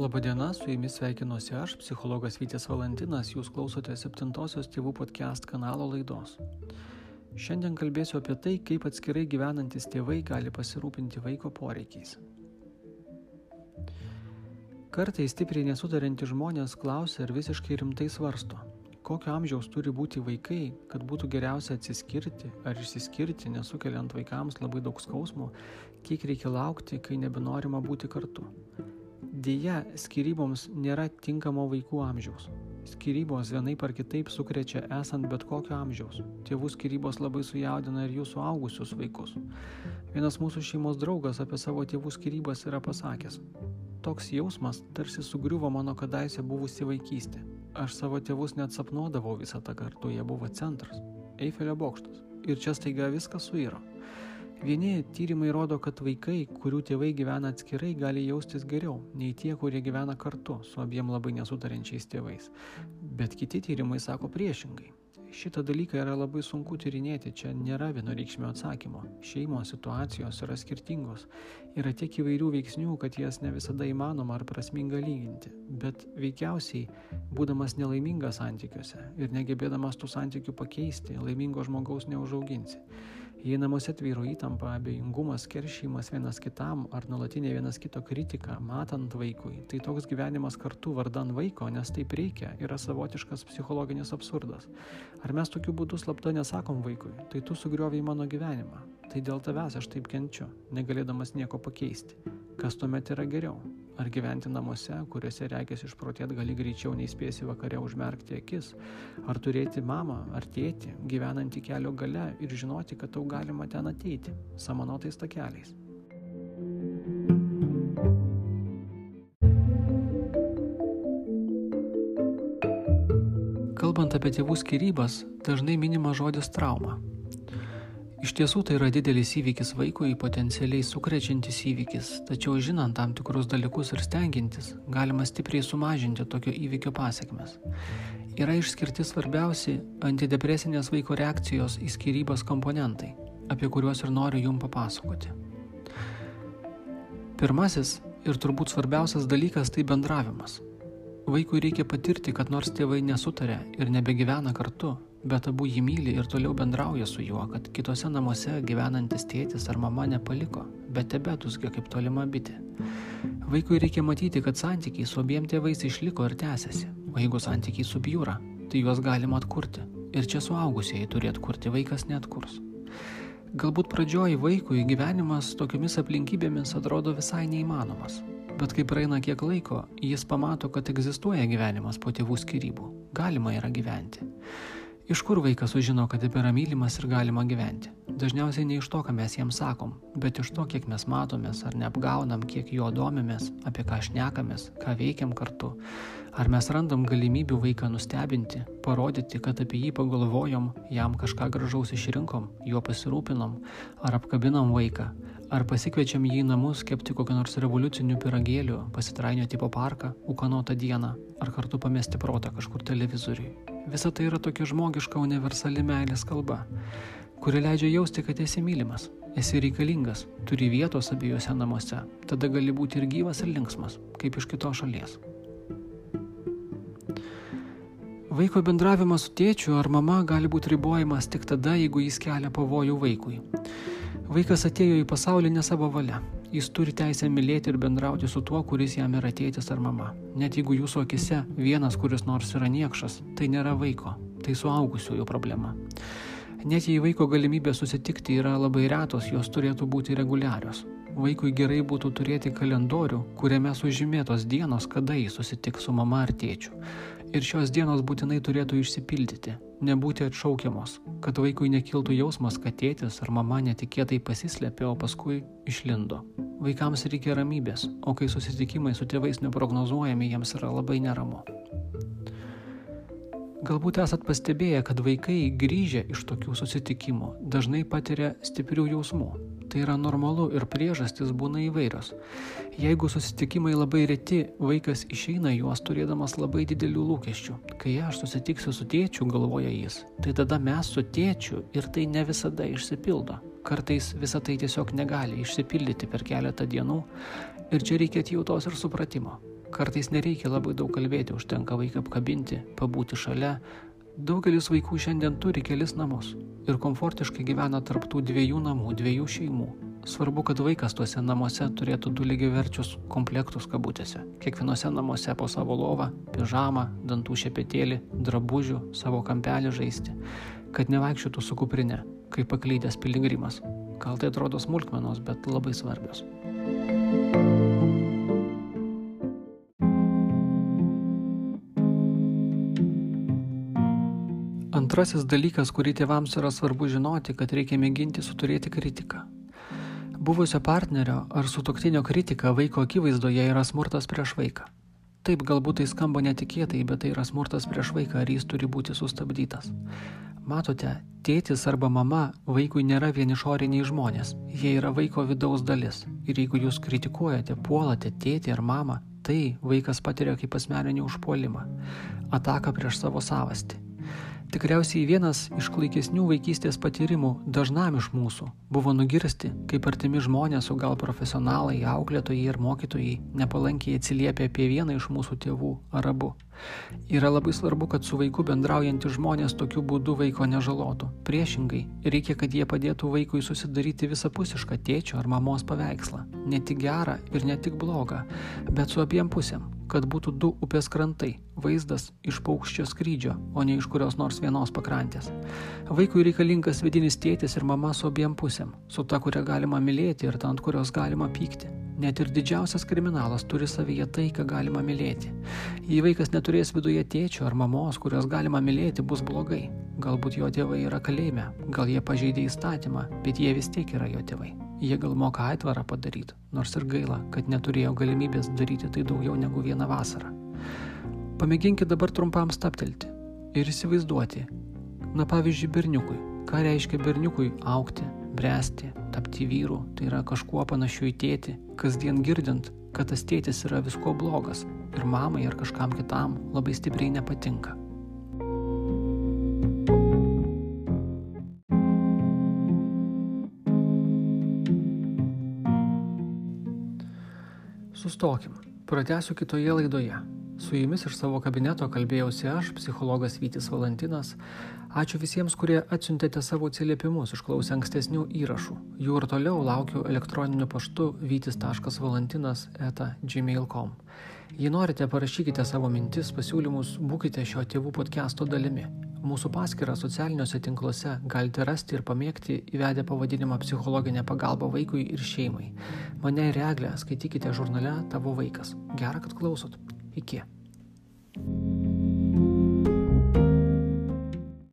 Labadiena, su jumis sveikinuosi aš, psichologas Vytis Valentinas, jūs klausote septintosios tėvų podcast kanalo laidos. Šiandien kalbėsiu apie tai, kaip atskirai gyvenantis tėvai gali pasirūpinti vaiko poreikiais. Kartais stipriai nesutarinti žmonės klausia ir visiškai rimtai svarsto, kokio amžiaus turi būti vaikai, kad būtų geriausia atsiskirti ar išsiskirti, nesukeliant vaikams labai daug skausmo, kiek reikia laukti, kai nebenorima būti kartu. Deja, skyryboms nėra tinkamo vaikų amžiaus. Skyrybos vienaip ar kitaip sukrečia esant bet kokio amžiaus. Tėvų skyrybos labai sujaudina ir jų suaugusius vaikus. Vienas mūsų šeimos draugas apie savo tėvų skyrybas yra pasakęs. Toks jausmas tarsi sugriuvo mano kadaise buvusi vaikystė. Aš savo tėvus net sapnuodavau visą tą kartu, jie buvo centras. Eifelio bokštas. Ir čia staiga viskas suiro. Vieni tyrimai rodo, kad vaikai, kurių tėvai gyvena atskirai, gali jaustis geriau nei tie, kurie gyvena kartu su abiem labai nesutarančiais tėvais. Bet kiti tyrimai sako priešingai. Šitą dalyką yra labai sunku tyrinėti, čia nėra vienareikšmio atsakymo. Šeimos situacijos yra skirtingos. Yra tiek įvairių veiksnių, kad jas ne visada įmanoma ar prasminga lyginti. Bet veikiausiai, būdamas nelaimingas santykiuose ir negebėdamas tų santykių pakeisti, laimingo žmogaus neužauginsi. Jei namuose tvyro įtampa, abejingumas, keršymas vienas kitam ar nuolatinė vienas kito kritika, matant vaikui, tai toks gyvenimas kartu vardan vaiko, nes taip reikia, yra savotiškas psichologinis absurdas. Ar mes tokiu būdu slapta nesakom vaikui, tai tu sugrioviai mano gyvenimą, tai dėl tavęs aš taip kenčiu, negalėdamas nieko pakeisti. Kas tuomet yra geriau? Ar gyventi namuose, kuriuose reikės išprotėti gali greičiau nei spėsi vakare užmerkti akis? Ar turėti mamą ar tėtį, gyvenantį kelio gale ir žinoti, kad tau galima ten ateiti, samanotais takeliais? Kalbant apie tėvų skirybas, dažnai minima žodis trauma. Iš tiesų tai yra didelis įvykis vaikui, potencialiai sukrečiantis įvykis, tačiau žinant tam tikrus dalykus ir stengiantis, galima stipriai sumažinti tokio įvykio pasiekmes. Yra išskirti svarbiausi antidepresinės vaiko reakcijos į skirybas komponentai, apie kuriuos ir noriu jum papasakoti. Pirmasis ir turbūt svarbiausias dalykas tai bendravimas. Vaikui reikia patirti, kad nors tėvai nesutarė ir nebegyvena kartu, bet abu jį myli ir toliau bendrauja su juo, kad kitose namuose gyvenantis tėtis ar mama nepaliko, bet tebetusgia kaip tolima bitė. Vaikui reikia matyti, kad santykiai su abiem tėvais išliko ir tęsiasi, o jeigu santykiai subjūra, tai juos galima atkurti. Ir čia suaugusieji turi atkurti, vaikas netkurs. Galbūt pradžioj vaikui gyvenimas tokiomis aplinkybėmis atrodo visai neįmanomas, bet kai praeina kiek laiko, jis pamato, kad egzistuoja gyvenimas po tėvų skirybų, galima yra gyventi. Iš kur vaikas sužino, kad yra mylimas ir galima gyventi? Dažniausiai ne iš to, ką mes jiems sakom, bet iš to, kiek mes matomės ar neapgaunam, kiek jo domimės, apie ką šnekamės, ką veikiam kartu. Ar mes randam galimybių vaiką nustebinti, parodyti, kad apie jį pagalvojom, jam kažką gražaus išrinkom, juo pasirūpinom, ar apkabinam vaiką, ar pasikviečiam jį į namus kepti kokią nors revoliucinių piragėlių, pasitrainio tipo parką, ukanotą dieną, ar kartu pamesti protą kažkur televizoriui. Visa tai yra tokia žmogiška universali meilės kalba, kuri leidžia jausti, kad esi mylimas, esi reikalingas, turi vietos abiejose namuose, tada gali būti ir gyvas, ir linksmas, kaip iš kitos šalies. Vaiko bendravimas su tėčiu ar mama gali būti ribojamas tik tada, jeigu jis kelia pavojų vaikui. Vaikas atėjo į pasaulį ne savo valia. Jis turi teisę mylėti ir bendrauti su tuo, kuris jam yra tėtis ar mama. Net jeigu jūsų akise vienas kuris nors yra niekšas, tai nėra vaiko, tai suaugusiojo problema. Net jei vaiko galimybė susitikti yra labai retos, jos turėtų būti reguliarios. Vaikui gerai būtų turėti kalendorių, kuriame sužymėtos dienos, kada jis susitiks su mama ar tėčiu. Ir šios dienos būtinai turėtų išsipildyti, nebūti atšaukiamos, kad vaikui nekiltų jausmas, kad tėtis ar mama netikėtai pasislėpė, o paskui išlindo. Vaikams reikia ramybės, o kai susitikimai su tėvais neprognozuojami, jiems yra labai neramu. Galbūt esat pastebėję, kad vaikai grįžę iš tokių susitikimų dažnai patiria stiprių jausmų, Tai yra normalu ir priežastis būna įvairios. Jeigu susitikimai labai reti, vaikas išeina juos turėdamas labai didelių lūkesčių. Kai aš susitiksiu su tėčiu, galvoja jis, tai tada mes su tėčiu ir tai ne visada išsipildo. Kartais visa tai tiesiog negali išsipildyti per keletą dienų ir čia reikia atjautos ir supratimo. Kartais nereikia labai daug kalbėti, užtenka vaiką apkabinti, pabūti šalia. Daugelis vaikų šiandien turi kelis namus ir komfortiškai gyvena tarptų dviejų namų, dviejų šeimų. Svarbu, kad vaikas tuose namuose turėtų du lygiaverčius komplektus kabutėse. Kiekvienose namuose po savo lovą, pižamą, dantų šepetėlį, drabužių, savo kampelį žaisti. Kad nevaikščiotų su kuprinė, kaip paklydęs piligrimas. Gal tai atrodo smulkmenos, bet labai svarbios. Antrasis dalykas, kurį tėvams yra svarbu žinoti, kad reikia mėginti suturėti kritiką. Buvusio partnerio ar sutoktinio kritika vaiko akivaizdoje yra smurtas prieš vaiką. Taip, galbūt tai skamba netikėtai, bet tai yra smurtas prieš vaiką ir jis turi būti sustabdytas. Matote, tėtis arba mama vaikui nėra vien išoriniai žmonės, jie yra vaiko vidaus dalis. Ir jeigu jūs kritikuojate, puolate tėtį ar mamą, tai vaikas patiria kaip asmeninį užpuolimą, ataką prieš savo savastį. Tikriausiai vienas iš klaikesnių vaikystės patyrimų dažnam iš mūsų buvo nugirsti, kaip artimi žmonės, o gal profesionalai, auklėtojai ir mokytojai nepalankiai atsiliepia apie vieną iš mūsų tėvų ar abu. Yra labai svarbu, kad su vaiku bendraujantys žmonės tokiu būdu vaiko nežalotų. Priešingai, reikia, kad jie padėtų vaikui susidaryti visapusišką tėčio ar mamos paveikslą. Ne tik gerą ir ne tik blogą, bet su abiem pusėm kad būtų du upės krantai - vaizdas iš paukščio skrydžio, o ne iš kurios nors vienos pakrantės. Vaikui reikalingas vidinis tėtis ir mama su abiem pusėm, su ta, kurią galima mylėti ir ta, ant kurios galima pykti. Net ir didžiausias kriminalas turi savyje tai, ką galima mylėti. Jei vaikas neturės viduje tėčio ar mamos, kurios galima mylėti, bus blogai. Galbūt jo tėvai yra kalėjime, gal jie pažeidė įstatymą, bet jie vis tiek yra jo tėvai. Jie gal moka aitvarą padaryti, nors ir gaila, kad neturėjo galimybės daryti tai daugiau negu vieną vasarą. Pamėginkite dabar trumpam staptelti ir įsivaizduoti, na pavyzdžiui, berniukui, ką reiškia berniukui aukti, bręsti, tapti vyru, tai yra kažkuo panašiu į tėtį, kasdien girdint, kad tas tėtis yra visko blogas ir mamai ar kažkam kitam labai stipriai nepatinka. Sustokim. Pratęsiu kitoje laidoje. Su jumis iš savo kabineto kalbėjausi aš, psichologas Vytis Valantinas. Ačiū visiems, kurie atsiuntėte savo atsiliepimus, išklausę ankstesnių įrašų. Jų ir toliau laukiu elektroniniu paštu vytis.valantinas eta gmail.com. Jei norite, parašykite savo mintis, pasiūlymus, būkite šio tėvų podcast'o dalimi. Mūsų paskirtą socialiniuose tinkluose galite rasti ir pamėgti įvedę pavadinimą psichologinė pagalba vaikui ir šeimai. Mane ir reglę skaitykite žurnale Tavo vaikas. Gerą, kad klausot. Iki. thank you